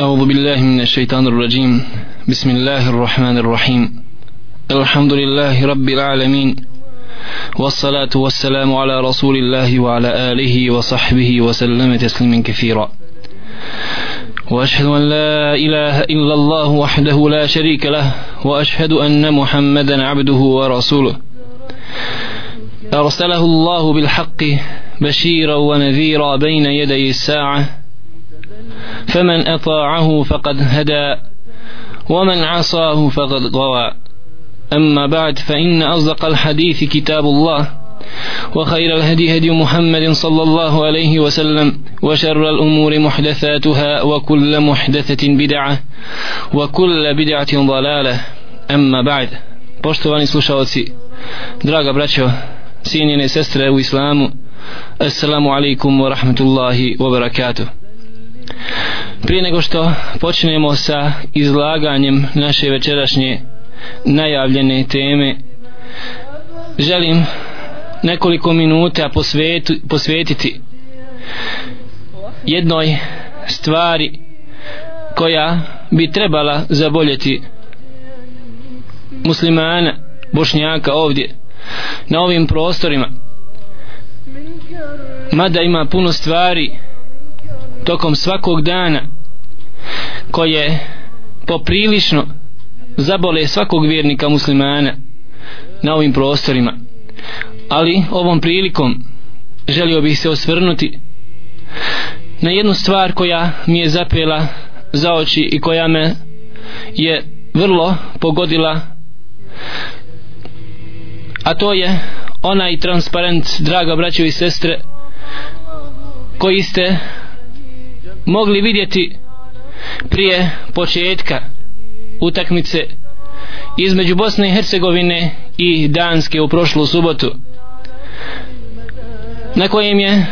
أعوذ بالله من الشيطان الرجيم. بسم الله الرحمن الرحيم. الحمد لله رب العالمين. والصلاة والسلام على رسول الله وعلى آله وصحبه وسلم تسليما كثيرا. وأشهد أن لا إله إلا الله وحده لا شريك له وأشهد أن محمدا عبده ورسوله. أرسله الله بالحق بشيرا ونذيرا بين يدي الساعة. فمن أطاعه فقد هدى ومن عصاه فقد غوى. أما بعد فإن أصدق الحديث كتاب الله وخير الهدي هدي محمد صلى الله عليه وسلم وشر الأمور محدثاتها وكل محدثة بدعة وكل بدعة ضلالة. أما بعد poštovani slušalci draga braćo sinjene sestre u islamu alaikum wa rahmatullahi wa barakatuh. Prije nego što počnemo sa izlaganjem naše večerašnje najavljene teme želim nekoliko minuta posvetu, posvetiti jednoj stvari koja bi trebala zaboljeti muslimana bošnjaka ovdje na ovim prostorima. Mada ima puno stvari tokom svakog dana koje poprilično zabole svakog vjernika muslimana na ovim prostorima. Ali ovom prilikom želio bih se osvrnuti na jednu stvar koja mi je zapela za oči i koja me je vrlo pogodila a to je onaj transparent draga braćo i sestre koji ste mogli vidjeti prije početka utakmice između Bosne i Hercegovine i Danske u prošlu subotu na kojem je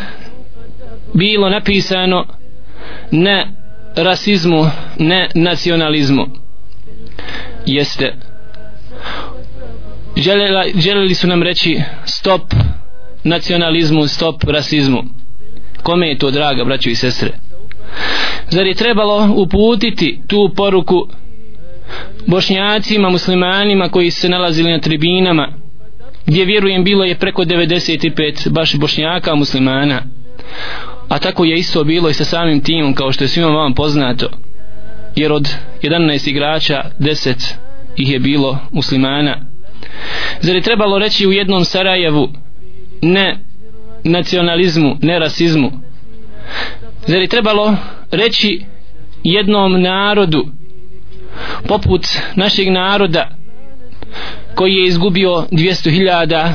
bilo napisano ne rasizmu ne nacionalizmu. Jeste. Želela, želeli su nam reći stop nacionalizmu stop rasizmu. Kome je to draga braćo i sestre? Zar je trebalo uputiti tu poruku bošnjacima, muslimanima koji se nalazili na tribinama gdje vjerujem bilo je preko 95 baš bošnjaka muslimana? A tako je isto bilo i sa samim timom kao što je svima vam poznato jer od 11 igrača 10 ih je bilo muslimana. Zar je trebalo reći u jednom Sarajevu ne nacionalizmu, ne rasizmu? Zar je trebalo reći jednom narodu poput našeg naroda koji je izgubio 200.000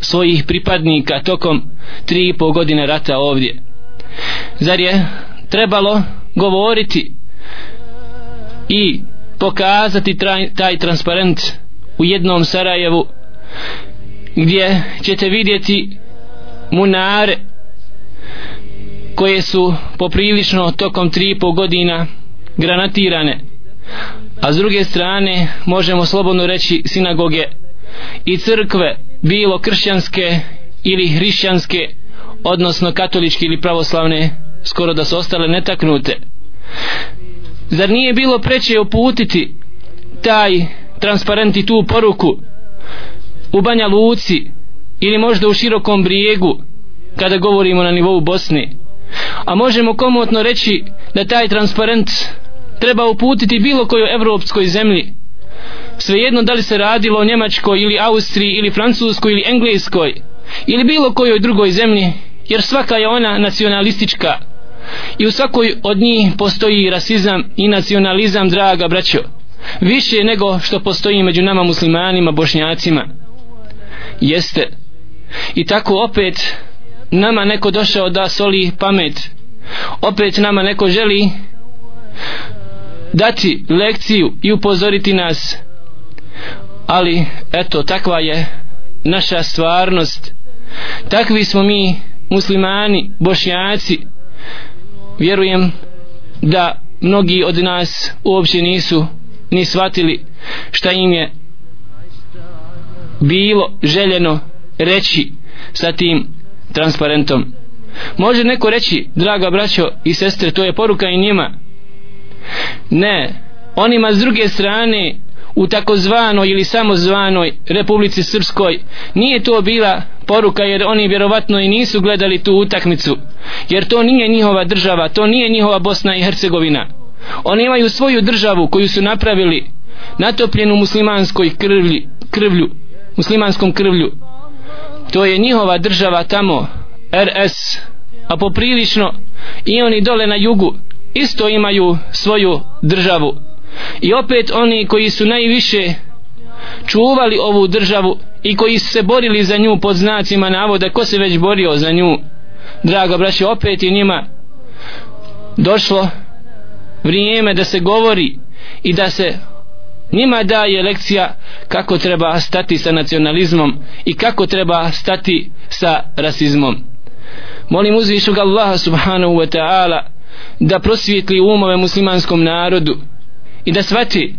svojih pripadnika tokom 3,5 godine rata ovdje? Zar je trebalo govoriti i pokazati traj, taj transparent u jednom Sarajevu gdje ćete vidjeti munare koje su poprilično tokom 3,5 godina granatirane. A s druge strane možemo slobodno reći sinagoge i crkve bilo kršćanske ili hrišćanske odnosno katoličke ili pravoslavne skoro da su ostale netaknute. Zar nije bilo preće uputiti taj transparent i tu poruku u Banja Luci ili možda u širokom brijegu kada govorimo na nivou Bosne? A možemo komotno reći da taj transparent treba uputiti bilo kojoj evropskoj zemlji. Svejedno da li se radilo o Njemačkoj ili Austriji ili Francuskoj ili Engleskoj ili bilo kojoj drugoj zemlji jer svaka je ona nacionalistička. I u svakoj od njih postoji rasizam i nacionalizam draga braćo. Više nego što postoji među nama muslimanima bošnjacima. Jeste. I tako opet nama neko došao da soli pamet. Opet nama neko želi dati lekciju i upozoriti nas. Ali eto takva je naša stvarnost. Takvi smo mi muslimani bošnjaci. Vjerujem da mnogi od nas uopće nisu ni shvatili šta im je bilo željeno reći sa tim transparentom. Može neko reći draga braćo i sestre to je poruka i njima. Ne onima s druge strane u takozvanoj ili samozvanoj Republici Srpskoj nije to bila poruka jer oni vjerovatno i nisu gledali tu utakmicu. Jer to nije njihova država to nije njihova Bosna i Hercegovina. Oni imaju svoju državu koju su napravili natopljenu muslimanskoj krvlji, krvlju muslimanskom krvlju to je njihova država tamo RS a poprilično i oni dole na jugu isto imaju svoju državu. I opet oni koji su najviše čuvali ovu državu i koji su se borili za nju pod znacima navoda ko se već borio za nju draga braće opet je njima došlo vrijeme da se govori i da se njima daje lekcija kako treba stati sa nacionalizmom i kako treba stati sa rasizmom. Molim uzvišog Allaha subhanahu wa ta'ala da prosvjetli umove muslimanskom narodu i da svati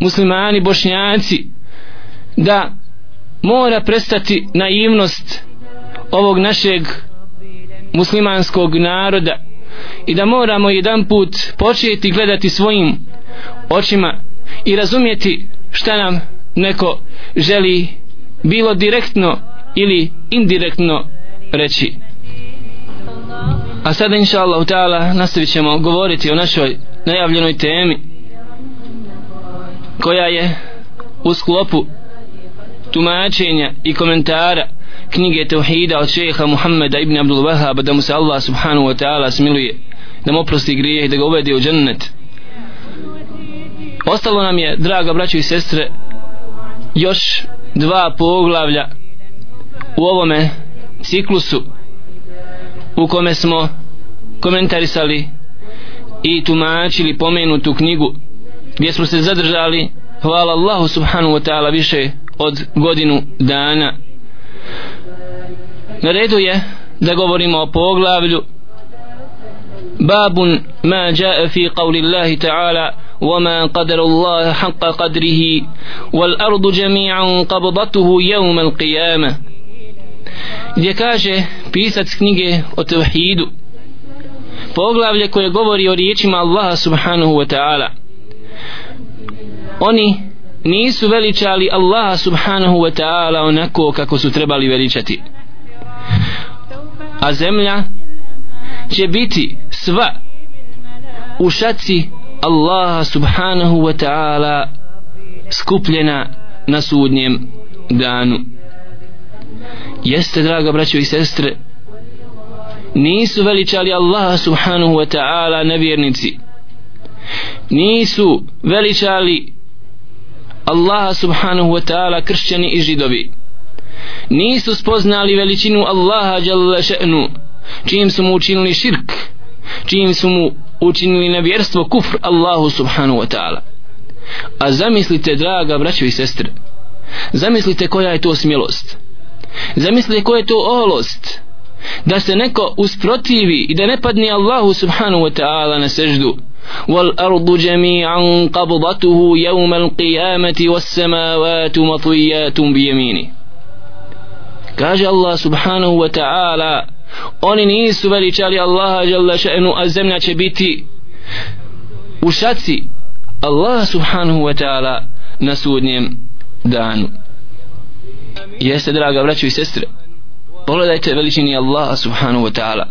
muslimani bošnjaci da mora prestati naivnost ovog našeg muslimanskog naroda i da moramo jedan put početi gledati svojim očima i razumjeti šta nam neko želi bilo direktno ili indirektno reći. A sada inša Allah nastavit ćemo govoriti o našoj najavljenoj temi koja je u sklopu tumačenja i komentara knjige Teuhida od šeha Muhammeda ibn Abdul Wahaba da mu se Allah subhanahu wa ta'ala smiluje da mu oprosti grije i da ga uvede u džennet ostalo nam je draga braćo i sestre još dva poglavlja u ovome ciklusu u kome smo komentarisali i tumačili pomenutu knjigu gdje smo se zadržali hvala Allahu subhanahu wa ta'ala više od godinu dana. Na redu je da govorimo o poglavlju babun ma jaa fi qawli Allahi ta'ala وما قدر الله حق قدره والأرض جميعا قبضته يوم القيامة gdje kaže pisac knjige o tevhidu poglavlje koje govori o riječima Allaha subhanahu wa ta'ala oni nisu veličali Allaha subhanahu wa ta'ala onako kako su trebali veličati a zemlja će biti sva u šaci Allaha subhanahu wa ta'ala skupljena na sudnjem danu. Jeste draga braćo i sestre nisu veličali Allaha subhanahu wa ta'ala nevjernici nisu veličali Allaha subhanahu wa ta'ala kršćani i židovi. Nisu spoznali veličinu Allaha jalla še'nu čim su mu učinili širk čim su mu učinili nevjerstvo kufr Allahu subhanahu wa ta'ala a zamislite draga braćo i sestre zamislite koja je to smjelost zamislite koja je to oholost da se neko usprotivi i da ne padne Allahu subhanahu wa ta'ala na seždu والأرض جميعا قبضته يوم القيامة والسماوات مطويات بيمينه kaže Allah subhanahu wa ta'ala oni nisu veličali Allaha jalla še'nu a zemlja će biti u šaci Allah subhanahu wa ta'ala na sudnjem danu. Jeste draga braćo i sestre pogledajte veličini Allaha subhanahu wa ta'ala.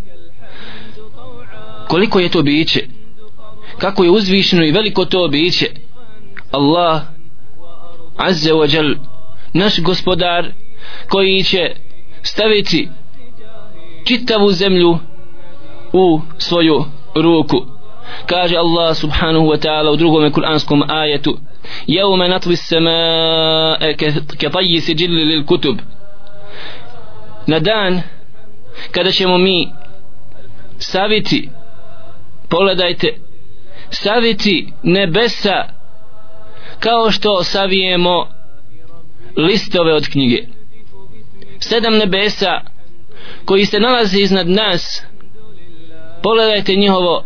Koliko je to biće? Kako je uzvišeno i veliko to biće? Allah azza wa jal naš gospodar koji će staviti čitavu zemlju u svoju ruku. Kaže Allah subhanahu wa ta'ala u drugom kuranskom ajetu jevme natvi samae ke tajji siđili lil kutub. Na dan kada ćemo mi saviti pogledajte saviti nebesa kao što savijemo listove od knjige. Sedam nebesa koji se nalaze iznad nas pogledajte njihovo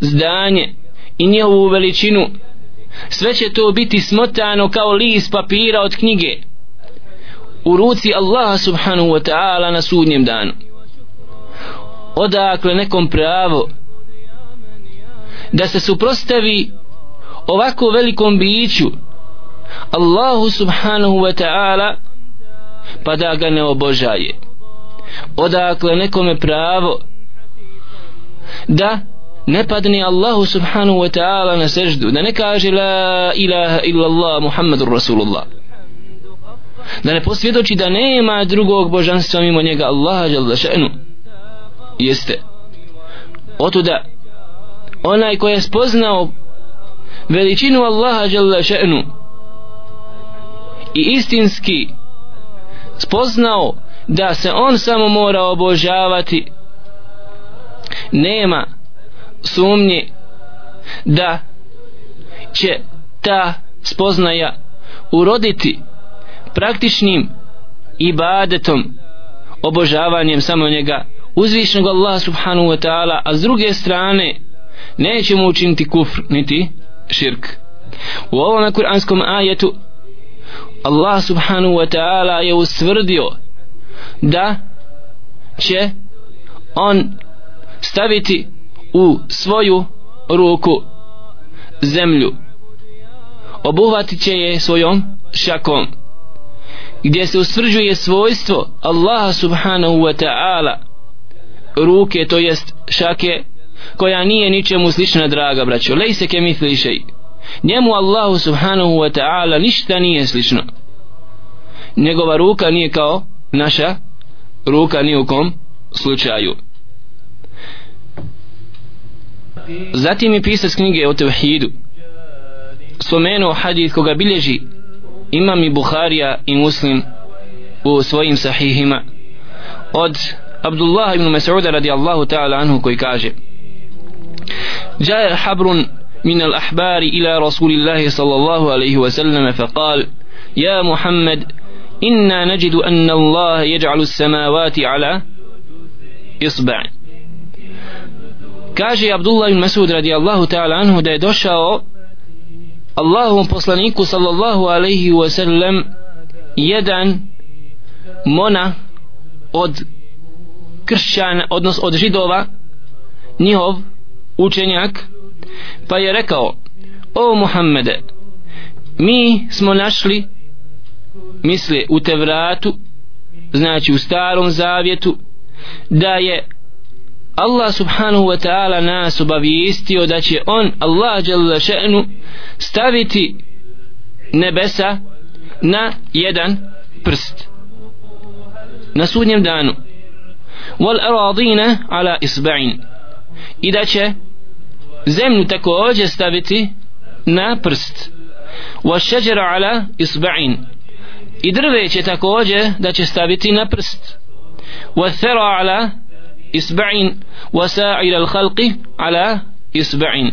zdanje i njihovu veličinu. Sve će to biti smotano kao list papira od knjige u ruci Allaha subhanahu wa ta'ala na sudnjem danu. Odakle nekom pravo da se suprostavi ovako velikom biću Allahu subhanahu wa ta'ala pa da ga ne obožaje odakle nekome pravo da ne padne Allahu subhanahu wa ta'ala na seždu da ne kaže la ilaha illa Allah Muhammadur Rasulullah. Da ne posvjedoči da nema drugog božanstva mimo njega Allaha jalla še'nu. Jeste. Otuda onaj ko je spoznao veličinu Allaha jalla še'nu i istinski spoznao da se on samo mora obožavati nema sumnje da će ta spoznaja uroditi praktičnim ibadetom obožavanjem samo njega uzvišnog Allah subhanahu wa ta'ala a s druge strane nećemo učiniti kufr niti širk. U ovom kuranskom ajetu Allah subhanahu wa ta'ala je ustvrdio da će on staviti u svoju ruku zemlju. Obuhvatit će je svojom šakom gdje se usvrđuje svojstvo Allaha subhanahu wa ta'ala. Ruke to jest šake koja nije ničemu slična draga braćo. Lejse ke misli šej. Njemu Allahu subhanahu wa ta'ala ništa nije slično. Njegova ruka nije kao naša ruka ni u kom slučaju zatim je pisac knjige o tevhidu spomenuo hadith koga bilježi imam i Buharija i Muslim u svojim sahihima od Abdullah ibn Mas'uda radijallahu ta'ala anhu koji kaže جاء حبر من الأحبار إلى رسول الله صلى الله عليه وسلم فقال يا محمد inna najidu anna Allah yaj'alu samawati ala isba' kaže Abdullah ibn Masud radijallahu ta'ala anhu da je došao Allahom poslaniku sallallahu alaihi wa sallam jedan mona od kršćana, odnos od židova njihov učenjak pa je rekao o Muhammede mi smo našli misle u Tevratu znači u starom zavjetu da je Allah subhanahu wa ta'ala nas obavijestio da će on Allah jalla še'nu staviti nebesa na jedan prst na sudnjem danu. Wal aradina ala isba'in. I da će zemlju također staviti na prst. Wa šeđera ala isba'in i drve će također da će staviti na prst. Wa thera ala isba'in wa sa'ir al khalqi ala isba'in.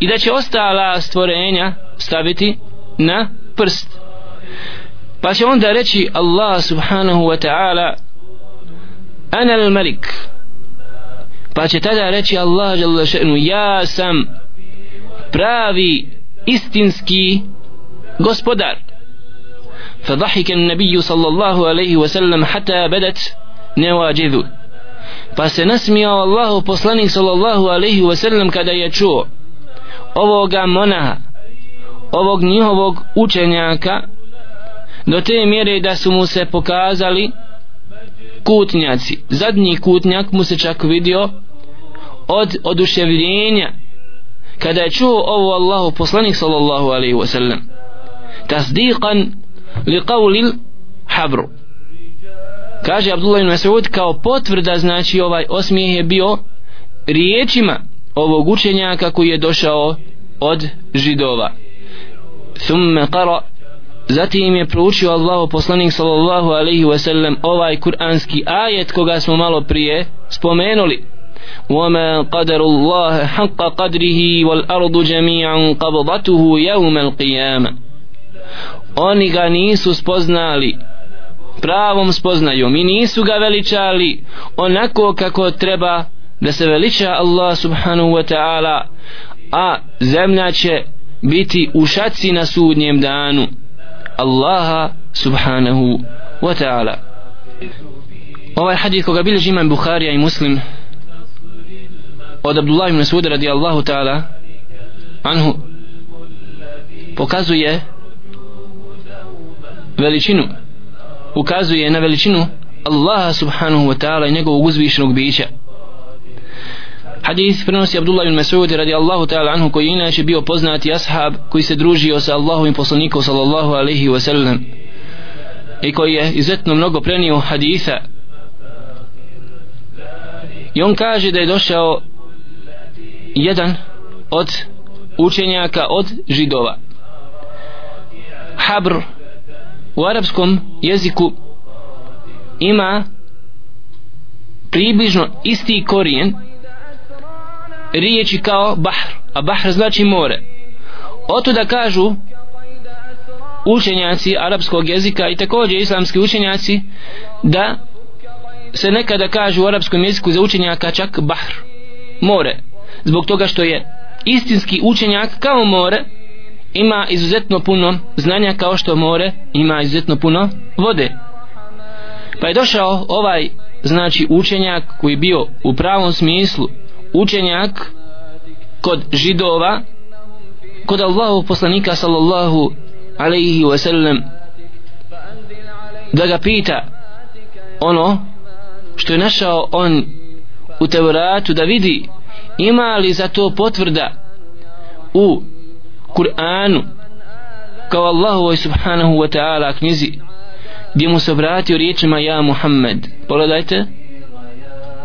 I da će ostala stvorenja staviti na prst. Pa će onda reći Allah subhanahu wa ta'ala ana al malik pa će tada reći Allah jalla še'nu ja sam pravi istinski gospodar. فضحك النبي صلى الله عليه وسلم حتى بدت نواجذه pa se nasmijao Allahu poslanik sallallahu alaihi wasallam kada je čuo ovoga monaha ovog njihovog učenjaka do te mjere da su mu se pokazali kutnjaci zadnji kutnjak mu se čak vidio od oduševljenja kada je čuo ovo Allahu poslanik sallallahu alaihi wasallam tasdiqan li qawlil habru kaže Abdullah ibn Mas'ud kao potvrda znači ovaj osmijeh je bio riječima ovog učenjaka koji je došao od židova thumme qara zatim je proučio Allahu poslanik sallallahu alaihi wasallam ovaj kuranski ajet koga smo malo prije spomenuli وما قدر الله حق قدره والأرض جميعا قبضته يوم القيامة oni ga nisu spoznali. Pravom spoznajom. I nisu ga veličali onako kako treba da se veliča Allah subhanahu wa ta'ala. A zemlja će biti u šaci na sudnjem danu Allaha subhanahu wa ta'ala. Ovaj hadith koga bilježi imam Bukharija i Muslim od Abdullah ibn Suda radijallahu ta'ala anhu pokazuje veličinu ukazuje na veličinu Allaha subhanahu wa ta'ala i njegovog uzvišenog bića. Hadis prenosi Abdullah ibn Mas'ud radi Allahu ta'ala anhu koji inače bio poznati ashab koji se družio sa Allahovim poslanikom sallallahu alaihi wa sallam i koji je izuzetno mnogo prenio hadisa. I on kaže da je došao jedan od učenjaka od židova. Habr u arapskom jeziku ima približno isti korijen riječi kao bahr a bahr znači more. Oto da kažu učenjaci arapskog jezika i također islamski učenjaci da se nekada kažu u arapskom jeziku za učenjaka čak bahr more. Zbog toga što je istinski učenjak kao more ima izuzetno puno znanja kao što more ima izuzetno puno vode. Pa je došao ovaj znači učenjak koji je bio u pravom smislu učenjak kod židova kod Allahu poslanika sallallahu alaihi wasallam da ga pita ono što je našao on u Tevratu da vidi ima li za to potvrda u Kur'anu kao Allahu subhanahu wa ta'ala knjizi gdje mu se obratio riječima ja Muhammed pogledajte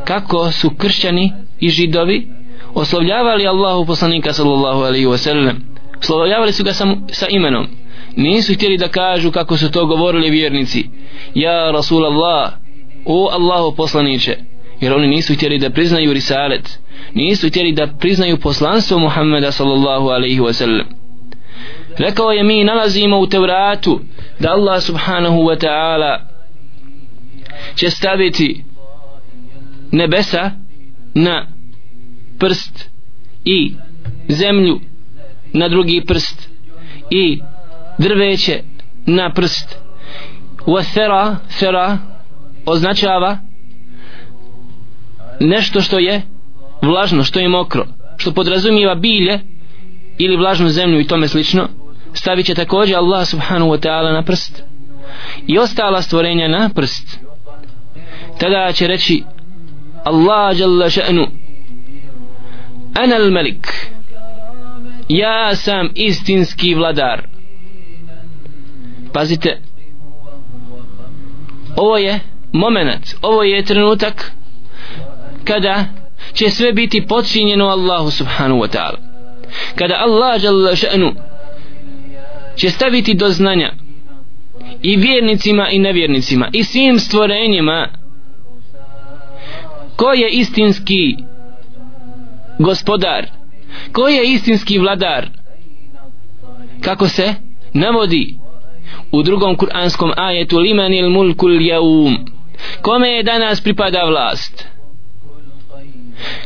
kako su kršćani i židovi oslovljavali Allahu poslanika sallallahu alaihi wa sallam. Oslovljavali su ga sa, sa imenom. Nisu htjeli da kažu kako su to govorili vjernici. Ja Rasulallah o Allahu poslaniće jer oni nisu htjeli da priznaju risalet. Nisu htjeli da priznaju poslanstvo Muhammeda sallallahu alaihi wa sallam rekao je mi nalazimo u Tevratu da Allah subhanahu wa ta'ala će staviti nebesa na prst i zemlju na drugi prst i drveće na prst. Wa thera thera označava nešto što je vlažno, što je mokro što podrazumijeva bilje ili vlažnu zemlju i tome slično stavit će također Allah subhanahu wa ta'ala na prst i ostala stvorenja na prst. Tada će reći Allah jalla še'nu ana al malik ja sam istinski vladar. Pazite ovo je moment ovo je trenutak kada će sve biti počinjeno Allahu subhanahu wa ta'ala kada Allah jalla še'nu će staviti do znanja i vjernicima i nevjernicima i svim stvorenjima ko je istinski gospodar ko je istinski vladar kako se navodi u drugom kuranskom ajetu liman il mulkul jaum kome je danas pripada vlast?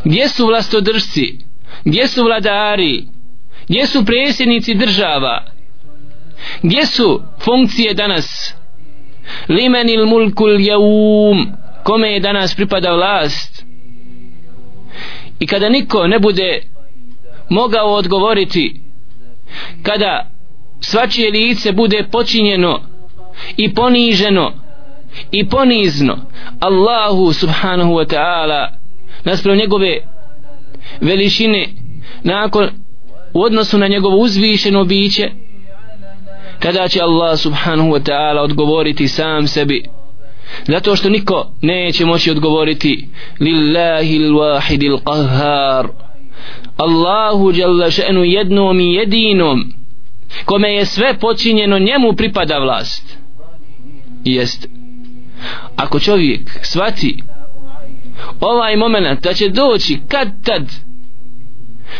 Gdje su vlastodržci gdje su vladari? Gdje su presjednici država? Gdje su funkcije danas? Liman il mulkul jaum kome je danas pripada vlast? I kada niko ne bude mogao odgovoriti kada svačije lice bude počinjeno i poniženo i ponizno Allahu subhanahu wa ta'ala nasprav njegove veličine nakon u odnosu na njegovo uzvišeno biće kada će Allah subhanahu wa ta'ala odgovoriti sam sebi zato što niko neće moći odgovoriti lillahi l-wahidi qahhar Allahu jalla še'nu jednom i jedinom kome je sve počinjeno njemu pripada vlast. Jest. Ako čovjek svati ovaj moment da će doći kad tad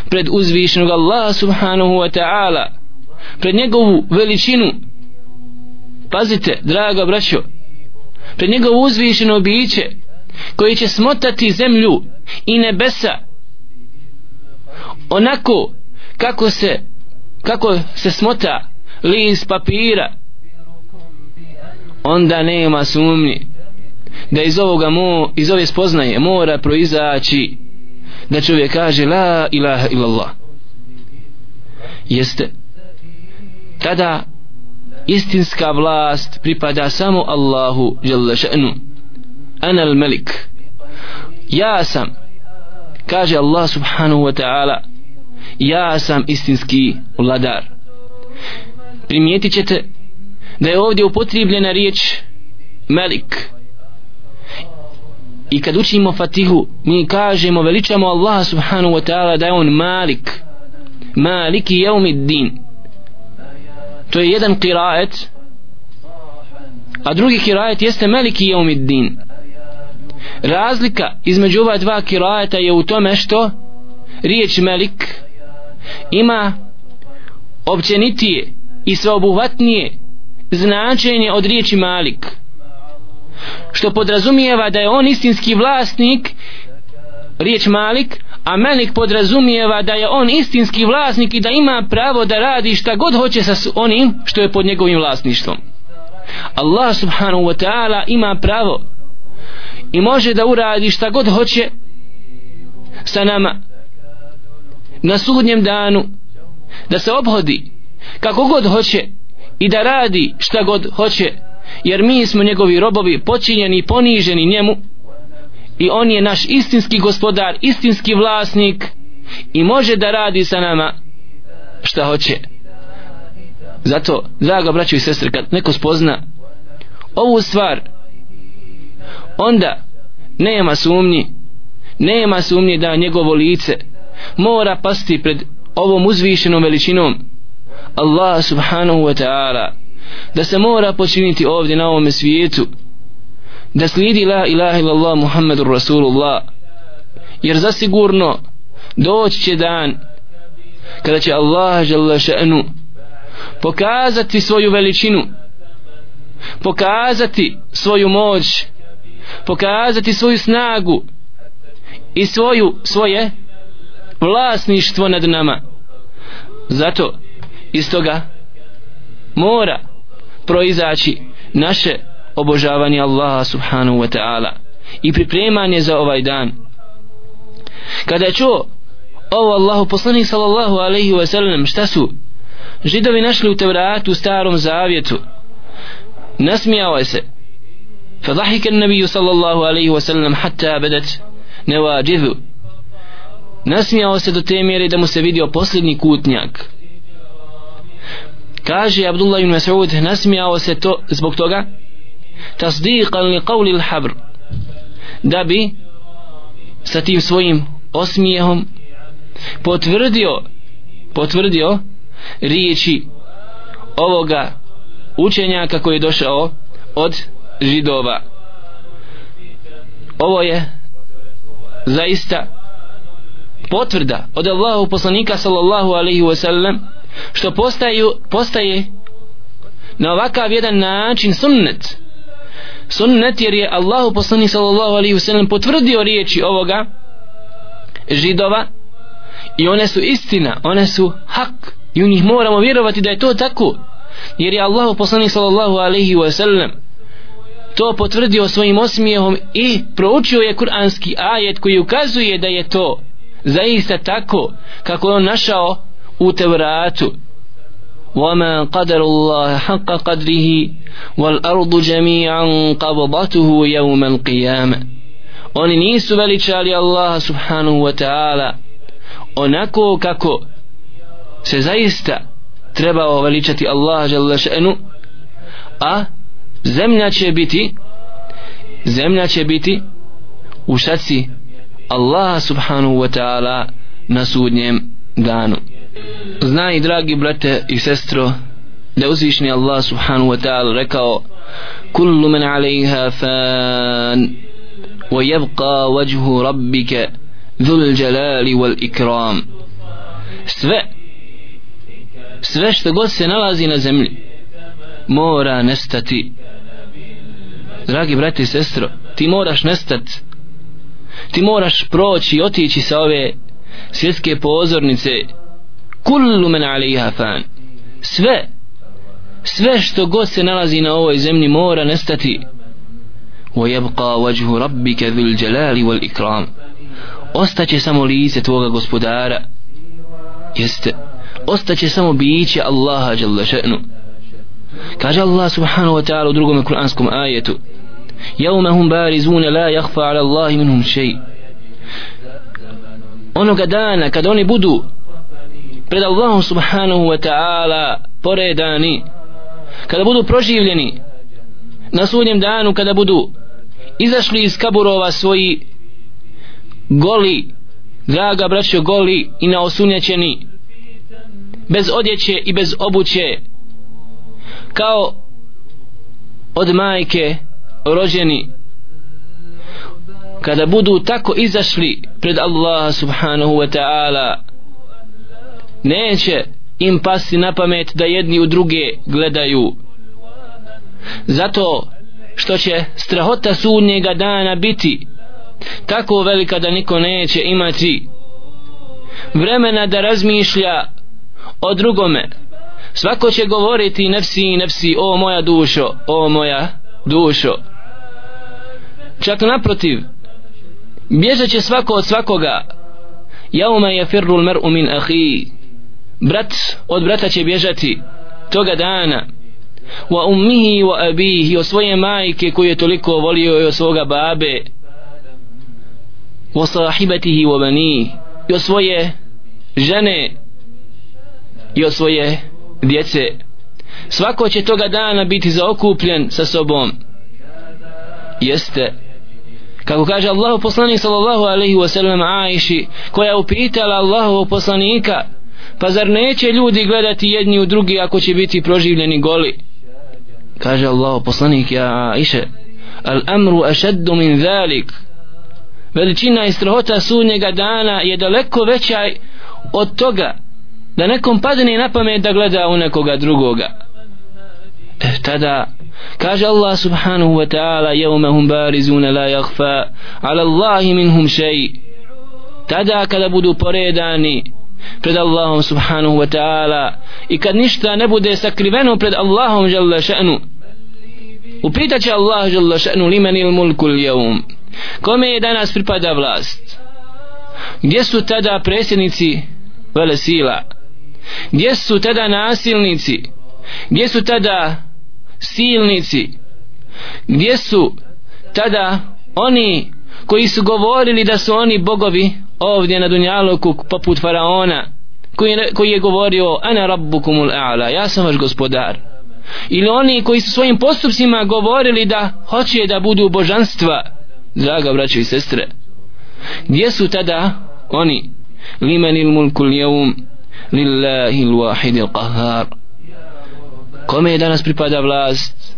pred uzvišenog Allaha subhanahu wa ta'ala pred njegovu veličinu. Pazite draga braćo pred njegovu uzvišeno biće koji će smotati zemlju i nebesa onako kako se kako se smota list papira onda nema sumnje da iz ovoga mo, iz ove spoznaje mora proizaći da čovjek kaže la ilaha illallah. Jeste. Tada istinska vlast pripada samo Allahu jalla še'nu. Ana al malik ja sam kaže Allah subhanahu wa ta'ala ja sam istinski vladar. Primijetit ćete da je ovdje upotrijebljena riječ melik i kad učimo fatihu mi kažemo veličamo Allaha subhanahu wa ta'ala da je on malik. Maliki jeumid din to je jedan kirajet a drugi kirajet jeste maliki jeumid din razlika između ova dva kirajeta je u tome što riječ melik ima općenitije i sveobuhvatnije značenje od riječi malik što podrazumijeva da je on istinski vlasnik riječ malik a Malik podrazumijeva da je on istinski vlasnik i da ima pravo da radi šta god hoće sa onim što je pod njegovim vlasništvom. Allah subhanahu wa ta'ala ima pravo i može da uradi šta god hoće sa nama na sudnjem danu da se obhodi kako god hoće i da radi šta god hoće jer mi smo njegovi robovi počinjeni i poniženi njemu. I on je naš istinski gospodar istinski vlasnik i može da radi sa nama šta hoće. Zato draga braćo i sestre kad neko spozna ovu stvar onda nema sumnji nema sumnje da njegovo lice mora pasti pred ovom uzvišenom veličinom. Allah subhanahu wa ta'ala da se mora počiniti ovdje na ovome svijetu. Da slijedi la ilaha illallah muhammedur rasulullah. Jer zasigurno doći će dan kada će Allah žele še'nu pokazati svoju veličinu pokazati svoju moć pokazati svoju snagu i svoju svoje vlasništvo nad nama. Zato iz toga mora proizaći naše obožavanje Allaha subhanahu wa ta'ala i pripremanje za ovaj dan kada je čuo ovo Allahu poslanik sallallahu alaihi wa sallam šta su židovi našli u Tevratu u starom zavjetu nasmijao je se فضحك النبي صلى الله عليه وسلم حتى بدت نواجذ nasmijao se do te mjere da mu se vidio posljednji kutnjak kaže Abdullah ibn Mas'ud nasmijao se to zbog toga? Tasdiqan li qawli al-habr. Da bi sa tim svojim osmijehom potvrdio potvrdio riječi ovoga učenjaka koji je došao od židova. Ovo je zaista potvrda od Allahu poslanika sallallahu alaihi wasallam sallam što postaju, postaje na ovakav jedan način sunnet. Sunnet jer je Allahu poslanik sallallahu alaihi wa sallam potvrdio riječi ovoga židova i one su istina, one su hak i u njih moramo vjerovati da je to tako. Jer je Allahu poslanik sallallahu alaihi wa sallam to potvrdio svojim osmijehom i proučio je kuranski ajet koji ukazuje da je to zaista tako kako je on našao u Tevratu وما قدر الله حق قدره والأرض جميعا قبضته يوم القيامة oni nisu veličali Allaha subhanahu wa ta'ala onako kako se zaista trebao veličati Allaha žele še'nu a zemlja će biti zemlja će biti u šaci Allah subhanahu wa ta'ala na sudnjem danu znaj dragi brate i sestro da uzvišni Allah subhanahu wa ta'ala rekao kullu men alejha fan wa yabqa wajhu rabbika dhul jalali wal ikram. Sve sve što god se nalazi na zemlji mora nestati. Dragi brati i sestro ti moraš nestati ti moraš proći i otići sa ove svjetske pozornice kullu men alaiha fan sve sve što god se nalazi na ovoj zemlji mora nestati ويبقى وجه ربك ذو الجلال والإكرام ostaće samo lice tvoga gospodara jeste ostaće samo biće Allaha jalla še'nu kaže Allah subhanahu wa ta'ala u drugom kuranskom ajetu jevme hum barizune la jahfa ala Allahi minhum še'i onoga dana kad oni budu pred Allahom subhanahu wa ta'ala poredani kada budu proživljeni na sudnjem danu kada budu izašli iz kaburova svoji goli draga braćo goli i naosunjaćeni bez odjeće i bez obuće kao od majke rođeni kada budu tako izašli pred Allaha subhanahu wa ta'ala neće im pasti na pamet da jedni u druge gledaju. Zato što će strahota sudnjega dana biti tako velika da niko neće imati vremena da razmišlja o drugome. Svako će govoriti nefsi nefsi o moja dušo o moja dušo. Čak naprotiv bježat će svako od svakoga. Jauma je firrul mer'u min ahi brat od brata će bježati toga dana. Wa ummihi wa abihi o svoje majke koju je toliko volio i o svoga babe. Wa sahibatihi wa bani i o svoje žene i o svoje djece. Svako će toga dana biti zaokupljen sa sobom. Jeste. Kako kaže Allahu poslanik sallallahu alaihi wa sallam Aiši koja je upitala Allahu poslanika pa zar neće ljudi gledati jedni u drugi ako će biti proživljeni goli? Kaže Allah poslanik ja Aiše al amru ašeddu min zalik. Veličina i strahota sunnjega dana je daleko veća od toga da nekom padne na pamet da gleda u nekoga drugoga. E, tada kaže Allah subhanahu wa ta'ala jevmehum barizuna la jahfa ala Allahi minhum šeji tada kada budu poredani pred Allahom subhanahu wa ta'ala. I kad ništa ne bude sakriveno pred Allahom žele še'nu upitaće Allah žele še'nu limen il mulku ljevum kome je danas pripada vlast? Gdje su tada predsjednici vele sila gdje su tada nasilnici? Gdje su tada silnici? Gdje su tada oni koji su govorili da su oni bogovi? Ovdje na Dunjaluku poput faraona koji je, koji je govorio ana rabbukumul a'la ja sam vaš gospodar ili oni koji su svojim postupcima govorili da hoće da budu božanstva. Draga braćo i sestre gdje su tada oni? Limanil mulkul jevum lillahi l-wahidi l-qahar kome je danas pripada vlast?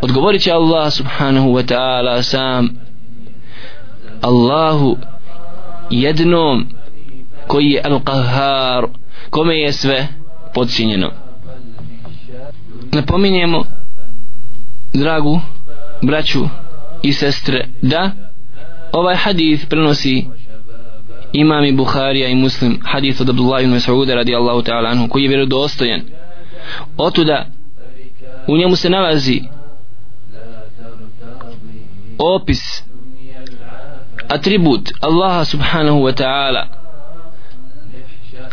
Odgovorit će Allah subhanahu wa ta'ala sam. Allahu jednom koji je al-qahar kome je sve podčinjeno napominjemo dragu braću i sestre da ovaj hadith prenosi imam i Bukharija i Muslim hadith od Abdullah ibn Mas'uda radijallahu ta'ala anhu koji je vjerodostojan. Otuda u njemu se nalazi opis atribut Allaha subhanahu wa ta'ala.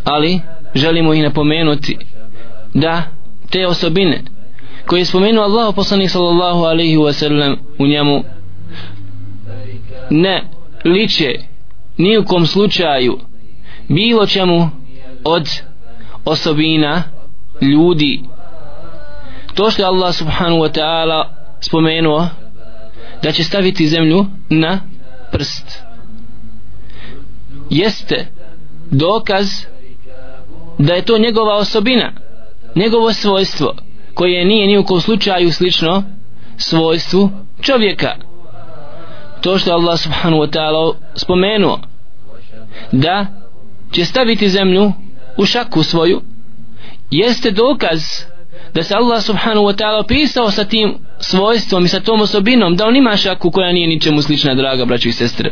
Ali želimo ih napomenuti da te osobine koje je spomenuo Allah poslanik sallallahu alaihi wa sallam u njemu ne liče ni u kom slučaju bilo čemu od osobina ljudi. To što je Allah subhanahu wa ta'ala spomenuo da će staviti zemlju na prst. Jeste dokaz da je to njegova osobina njegovo svojstvo koje nije ni u kom slučaju slično svojstvu čovjeka. To što Allah subhanahu wa ta'ala spomenuo da će staviti zemlju u šaku svoju jeste dokaz da se Allah subhanahu wa ta'ala opisao sa tim svojstvom i sa tom osobinom da on ima šaku koja nije ničemu slična draga braćo i sestre.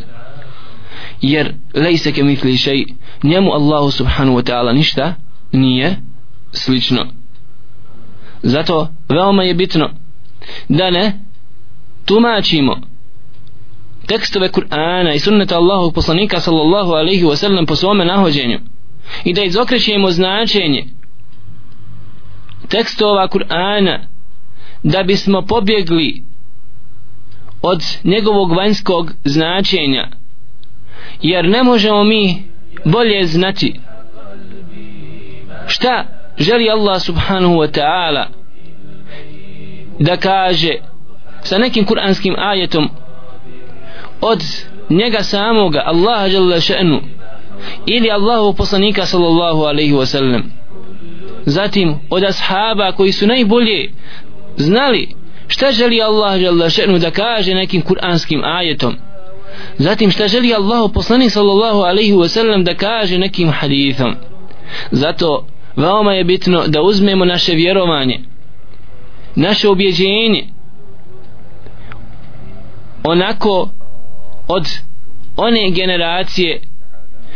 Jer lejse ke mitli šej njemu Allahu subhanahu wa ta'ala ništa nije slično. Zato veoma je bitno da ne tumačimo tekstove Kur'ana i sunneta Allahu poslanika sallallahu alaihi wa sallam po svome nahođenju i da izokrećemo značenje tekstova Kur'ana da bismo pobjegli od njegovog vanjskog značenja jer ne možemo mi bolje znati šta želi Allah subhanahu wa ta'ala da kaže sa nekim kuranskim ajetom od njega samoga Allaha žele še'nu ili Allahu poslanika sallallahu alaihi wa sallam zatim od ashaba koji su najbolje znali šta želi Allah jalla še'nu da kaže nekim kuranskim ajetom. Zatim šta želi Allahu poslanik sallallahu alaihi wasallam da kaže nekim hadithom. Zato veoma je bitno da uzmemo naše vjerovanje naše objeđenje onako od one generacije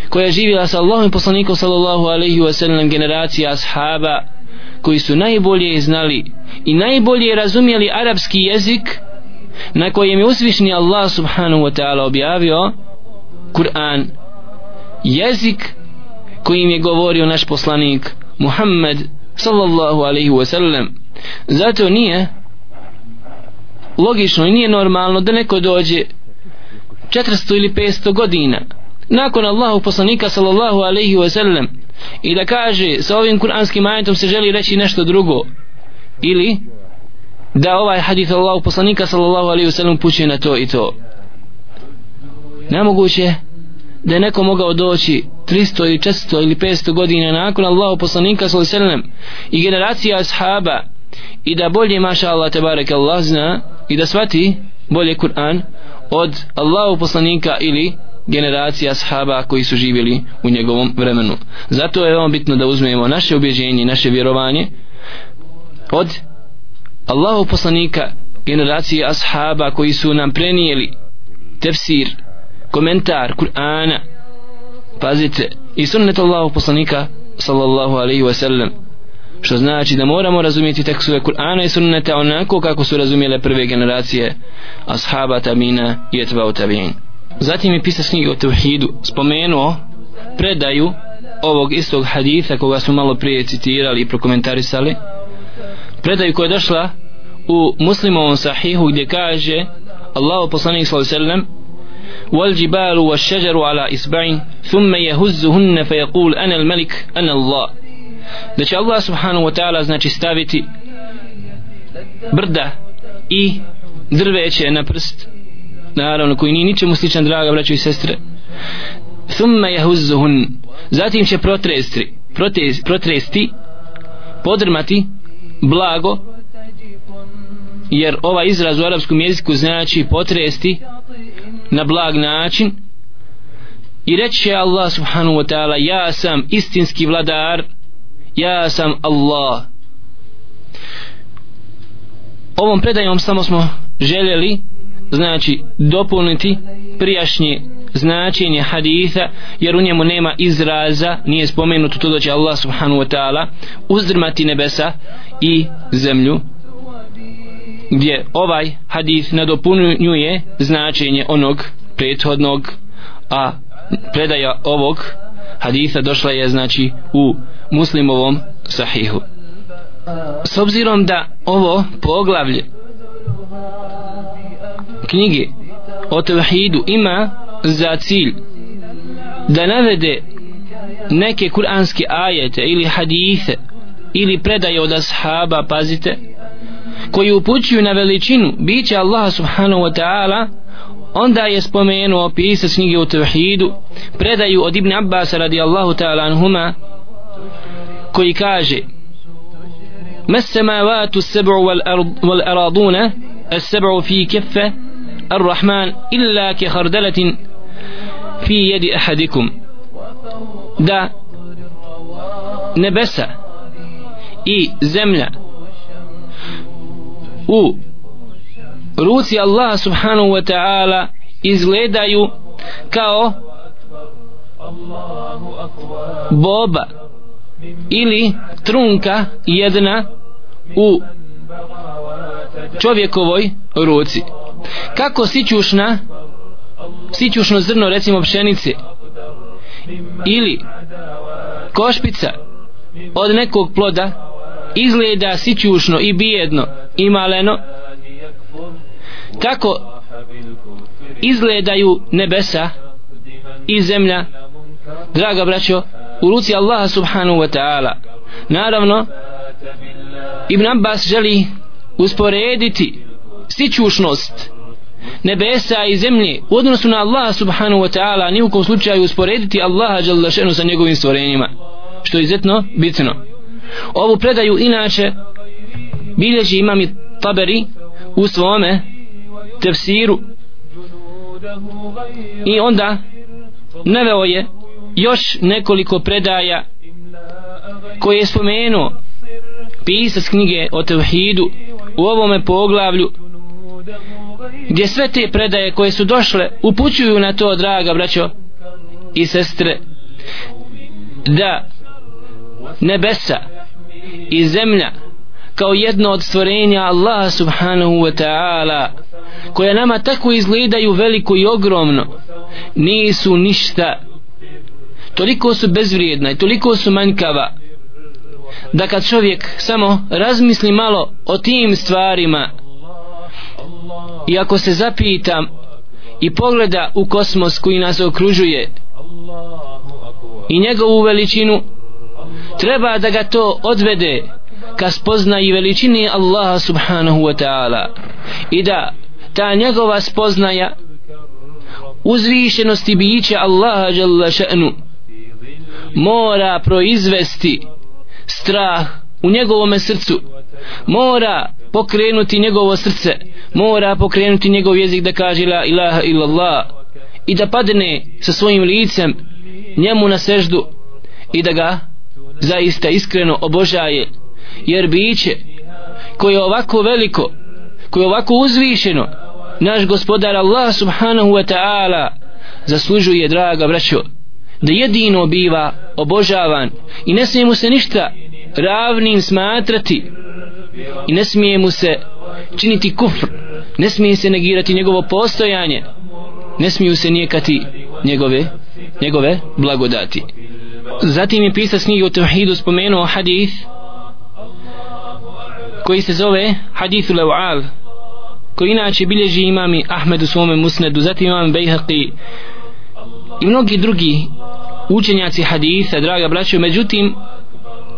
koja je živjela sa Allahom poslanikom sallallahu alaihi wa sallam generacija ashaba koji su najbolje znali i najbolje razumjeli arapski jezik na kojem je usvišni Allah subhanahu wa ta'ala objavio Kur'an. Jezik kojim je govorio naš poslanik Muhammed sallallahu alaihi wa sallam. Zato nije logično i nije normalno da neko dođe 400 ili 500 godina nakon Allahu poslanika sallallahu alaihi wa sallam i da kaže sa ovim kuranskim ajetom se želi reći nešto drugo. Ili da ovaj hadith Allahu poslanika sallallahu alaihi wa sallam puće na to i to. Nemoguće da je neko mogao doći 300 ili 400 ili 500 godina nakon Allahu poslanika sallallahu alaihi wa sallam i generacija ashaba i da bolje maša Allah tebarek Allah zna i da svati bolje Kur'an od Allahu poslanika ili generacija ashaba koji su živjeli u njegovom vremenu. Zato je veoma bitno da uzmemo naše objeđenje, naše vjerovanje od Allahu poslanika generacije ashaba koji su nam prenijeli tefsir, komentar Kur'ana pazite i sunnet Allahu poslanika sallallahu alaihi wa sallam što znači da moramo razumjeti tekstove Kur'ana i sunneta onako kako su razumjele prve generacije ashaba tabina i etbao tabin zatim je pisac knjige o tevhidu spomenuo predaju ovog istog haditha koga smo malo prije citirali i prokomentarisali predaju koja je došla u muslimovom sahihu gdje kaže Allahu poslanik sallallahu alejhi ve sellem والجبال والشجر على إصبع ثم يهزهن فيقول أنا الملك أنا الله da će Allah subhanahu wa ta'ala znači staviti brda i drveće na prst naravno koji nije ničemu sličan draga braćo i sestre. Thumma yahuzzuhun. Zatim će protresti protresti, protresti podrmati blago jer ovaj izraz u arapskom jeziku znači potresti na blag način. I reče Allah subhanahu wa ta'ala ja sam istinski vladar ja sam Allah. Ovom predajom samo smo željeli znači dopuniti prijašnje značenje haditha jer u njemu nema izraza nije spomenuto to da će Allah subhanahu wa ta'ala uzdrmati nebesa i zemlju gdje ovaj hadith nadopunjuje značenje onog prethodnog a predaja ovog haditha došla je znači u muslimovom sahihu. S obzirom da ovo poglavlje knjige o tevhidu ima za cilj da navede neke kuranske ajete ili hadithe ili predaje od ashaba pazite koji upućuju na veličinu biće Allah subhanahu wa ta'ala onda je spomenuo pisac knjige u tevhidu predaju od Ibn Abbas radijallahu ta'ala anhuma koji kaže ما السماوات السبع والأرض والأراضون السبع في كفة الرحمن إلا كخردلة في يد أحدكم da nebesa i zemlja u ruci Allah subhanahu wa ta'ala izgledaju kao boba ili trunka jedna u čovjekovoj ruci kako sićušna sićušno zrno recimo pšenice? Ili košpica od nekog ploda izgleda sićušno i bijedno i maleno? Tako izgledaju nebesa i zemlja? Draga braćo u ruci Allaha subhanahu wa ta'ala. Naravno Ibn Abbas želi usporediti sićušnost nebesa i zemlje u odnosu na Allaha subhanahu wa ta'ala ni u kom slučaju usporediti Allaha žele šenu sa njegovim stvorenjima što je izuzetno bitno. Ovu predaju inače bilježi imam i taberi u svome tefsiru. I onda naveo je još nekoliko predaja koje je spomenuo pisac knjige o tevhidu u ovome poglavlju gdje sve te predaje koje su došle upućuju na to draga braćo i sestre da nebesa i zemlja kao jedno od stvorenja Allaha subhanahu wa ta'ala koja nama tako izgledaju veliko i ogromno nisu ništa. Toliko su bezvrijedna i toliko su manjkava da kad čovjek samo razmisli malo o tim stvarima i ako se zapita i pogleda u kosmos koji nas okružuje i njegovu veličinu treba da ga to odvede ka spoznaji veličini Allaha subhanahu wa ta'ala i da ta njegova spoznaja uzvišenosti bića Allaha jalla še'nu mora proizvesti strah u njegovom srcu mora pokrenuti njegovo srce mora pokrenuti njegov jezik da kaže la ilaha illallah i da padne sa svojim licem njemu na seždu i da ga zaista iskreno obožaje. Jer biće koje je ovako veliko koje je ovako uzvišeno naš gospodar Allah subhanahu wa ta'ala zaslužuje draga braćo da jedino biva obožavan i ne smije mu se ništa ravnim smatrati i ne smije mu se činiti kufr. Ne smije se negirati njegovo postojanje. Ne smiju se nijekati njegove njegove blagodati. Zatim je pisac knjige o tevhidu spomenuo hadith koji se zove hadithu Leu'al koji inače bilježi imami Ahmed u svome musnedu. Zatim imam Bejhaqi i mnogi drugi učenjaci haditha draga braćo. Međutim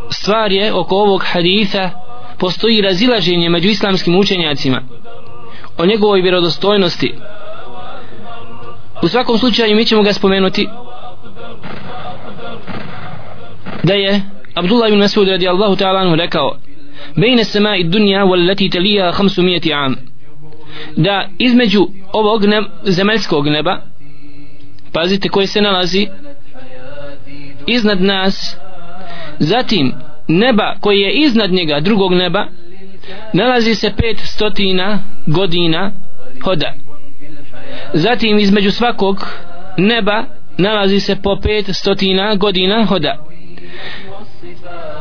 stvar je oko ovog haditha postoji razilaženje među islamskim učenjacima o njegovoj vjerodostojnosti. U svakom slučaju mi ćemo ga spomenuti da je Abdullah ibn Mas'ud radijallahu ta'ala anhu rekao bejne sema i dunja wal telija 500 am. Da između ovog neb, zemaljskog neba pazite koji se nalazi iznad nas zatim neba koji je iznad njega drugog neba nalazi se pet stotina godina hoda. Zatim između svakog neba nalazi se po pet stotina godina hoda.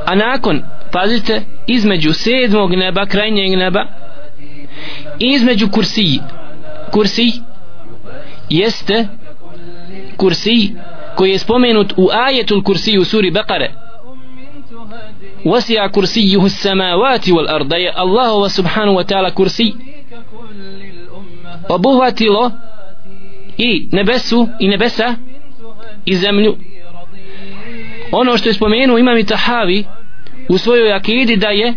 A nakon pazite između sedmog neba krajnjeg neba i između kursiji kursi jeste kursi koji je spomenut u ajetul kursiju u suri Bekare. وسع كرسيه السماوات والأرض الله سبحانه وتعالى كرسي obuhvatilo i nebesu i nebesa i zemlju ono što je spomenuo imam i tahavi u svojoj akidi da je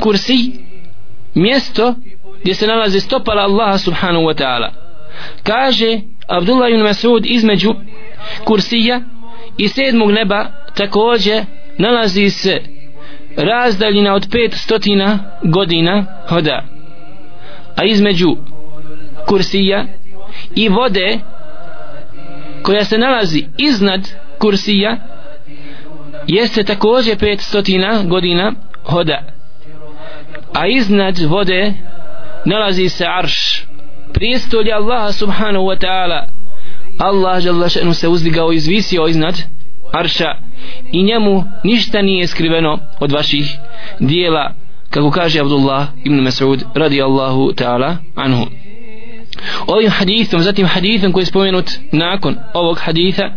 kursi mjesto gdje se nalaze stopala Allaha subhanahu wa ta'ala kaže Abdullah ibn Mas'ud između kursija i sedmog neba takođe nalazi se razdaljina od pet stotina godina hoda. A između kursija i vode koja se nalazi iznad kursija jeste također pet stotina godina hoda. A iznad vode nalazi se arš prijestolje Allaha subhanahu wa ta'ala. Allah Đalešenu se uzdigao i izvisio iznad arša i njemu ništa nije skriveno od vaših dijela kako kaže Abdullah ibn Mas'ud radi Allahu ta'ala anhu. Ovim hadithom zatim hadithom koji je spomenut nakon ovog haditha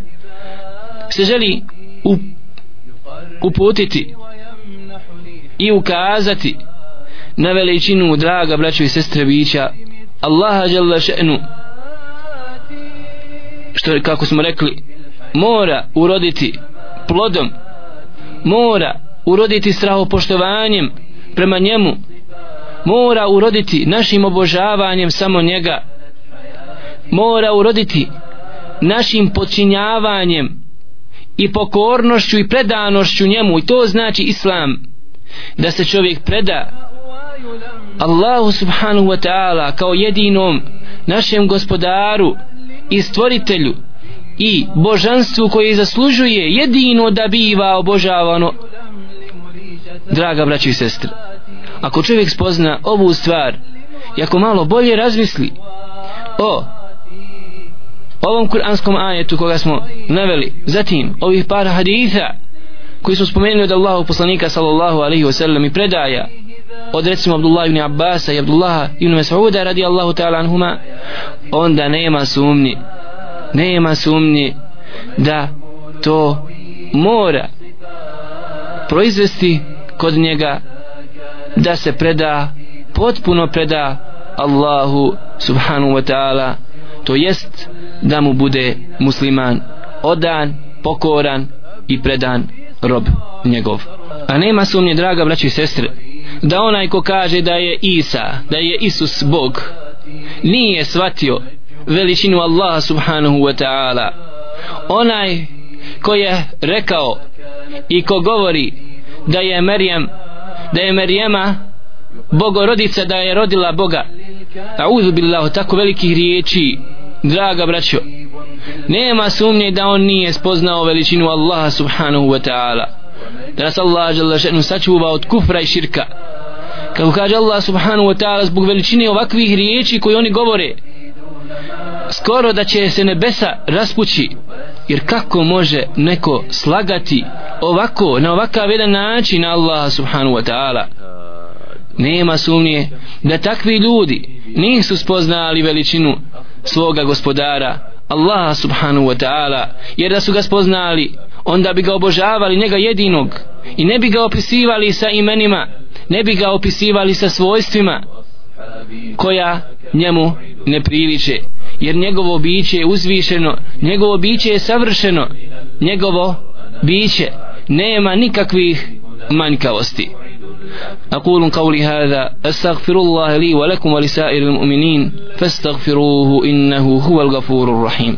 se želi uputiti i ukazati na veličinu draga braćo i sestre bića Allaha jalla še'nu što kako smo rekli mora uroditi plodom mora uroditi strahopoštovanjem prema njemu mora uroditi našim obožavanjem samo njega mora uroditi našim počinjavanjem i pokornošću i predanošću njemu i to znači islam da se čovjek preda Allahu subhanahu wa ta'ala kao jedinom našem gospodaru i stvoritelju i božanstvu koje zaslužuje jedino da biva obožavano. Draga braći i sestre ako čovjek spozna ovu stvar i ako malo bolje razmisli o ovom kuranskom ajetu koga smo naveli zatim ovih par haditha koji su spomenuli od Allahu poslanika sallallahu alaihi wasallam i predaja od recimo Abdullah ibn Abbas i Abdullah ibn Mas'uda radi Allahu ta'ala anhuma onda nema sumnji nema sumnji da to mora proizvesti kod njega da se preda potpuno preda Allahu subhanahu wa ta'ala to jest da mu bude musliman odan, pokoran i predan rob njegov. A nema sumnje draga braći i sestre da onaj ko kaže da je Isa da je Isus Bog nije shvatio veličinu Allaha subhanahu wa ta'ala. Onaj ko je rekao i ko govori da je Merijem da je Merijema bogorodica da je rodila Boga. A billahu tako velikih riječi draga braćo. Nema sumnje da on nije spoznao veličinu Allaha subhanahu wa ta'ala da nas Allah žele sačuva od kufra i širka. Kako kaže Allah subhanahu wa ta'ala zbog veličine ovakvih riječi koji oni govore skoro da će se nebesa raspući. Jer kako može neko slagati ovako, na ovakav jedan način Allah subhanahu wa ta'ala? Nema sumnje da takvi ljudi nisu spoznali veličinu svoga gospodara Allah subhanahu wa ta'ala jer da su ga spoznali onda bi ga obožavali njega jedinog i ne bi ga opisivali sa imenima ne bi ga opisivali sa svojstvima koja njemu ne priliče jer njegovo biće je uzvišeno njegovo biće je savršeno njegovo biće nema nikakvih manjkavosti أقول قولي هذا أستغفر الله لي ولكم ولسائر المؤمنين فاستغفروه إنه هو الغفور الرحيم